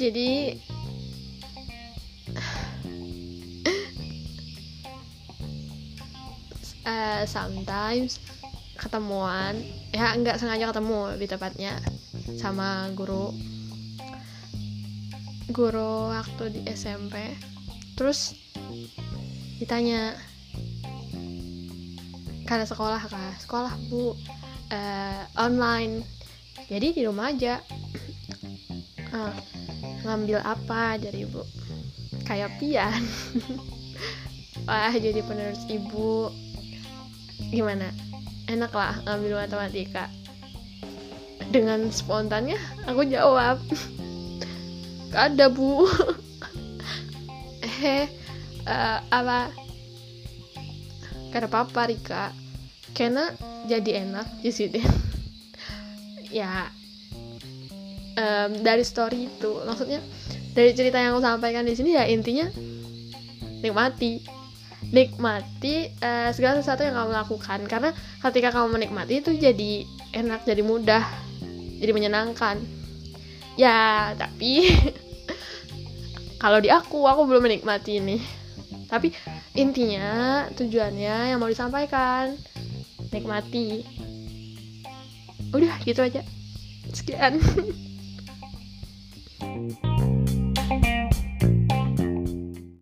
jadi uh, sometimes ketemuan ya nggak sengaja ketemu lebih tepatnya sama guru. Guru waktu di SMP terus ditanya karena sekolah kah? Sekolah bu. Uh, online. Jadi di rumah aja. Uh, ngambil apa dari ibu? Kayak pian. Wah jadi penerus ibu. Gimana? Enak lah ngambil matematika. Dengan spontannya aku jawab. Gak ada bu. Eh uh, apa? Karena papa Rika karena jadi enak di sini. Ya um, dari story itu. Maksudnya dari cerita yang aku sampaikan di sini ya intinya nikmati. Nikmati uh, segala sesuatu yang kamu lakukan. Karena ketika kamu menikmati itu jadi enak jadi mudah jadi menyenangkan. Ya tapi kalau di aku aku belum menikmati ini. Tapi intinya tujuannya yang mau disampaikan nikmati. Udah gitu aja. Sekian Thank you.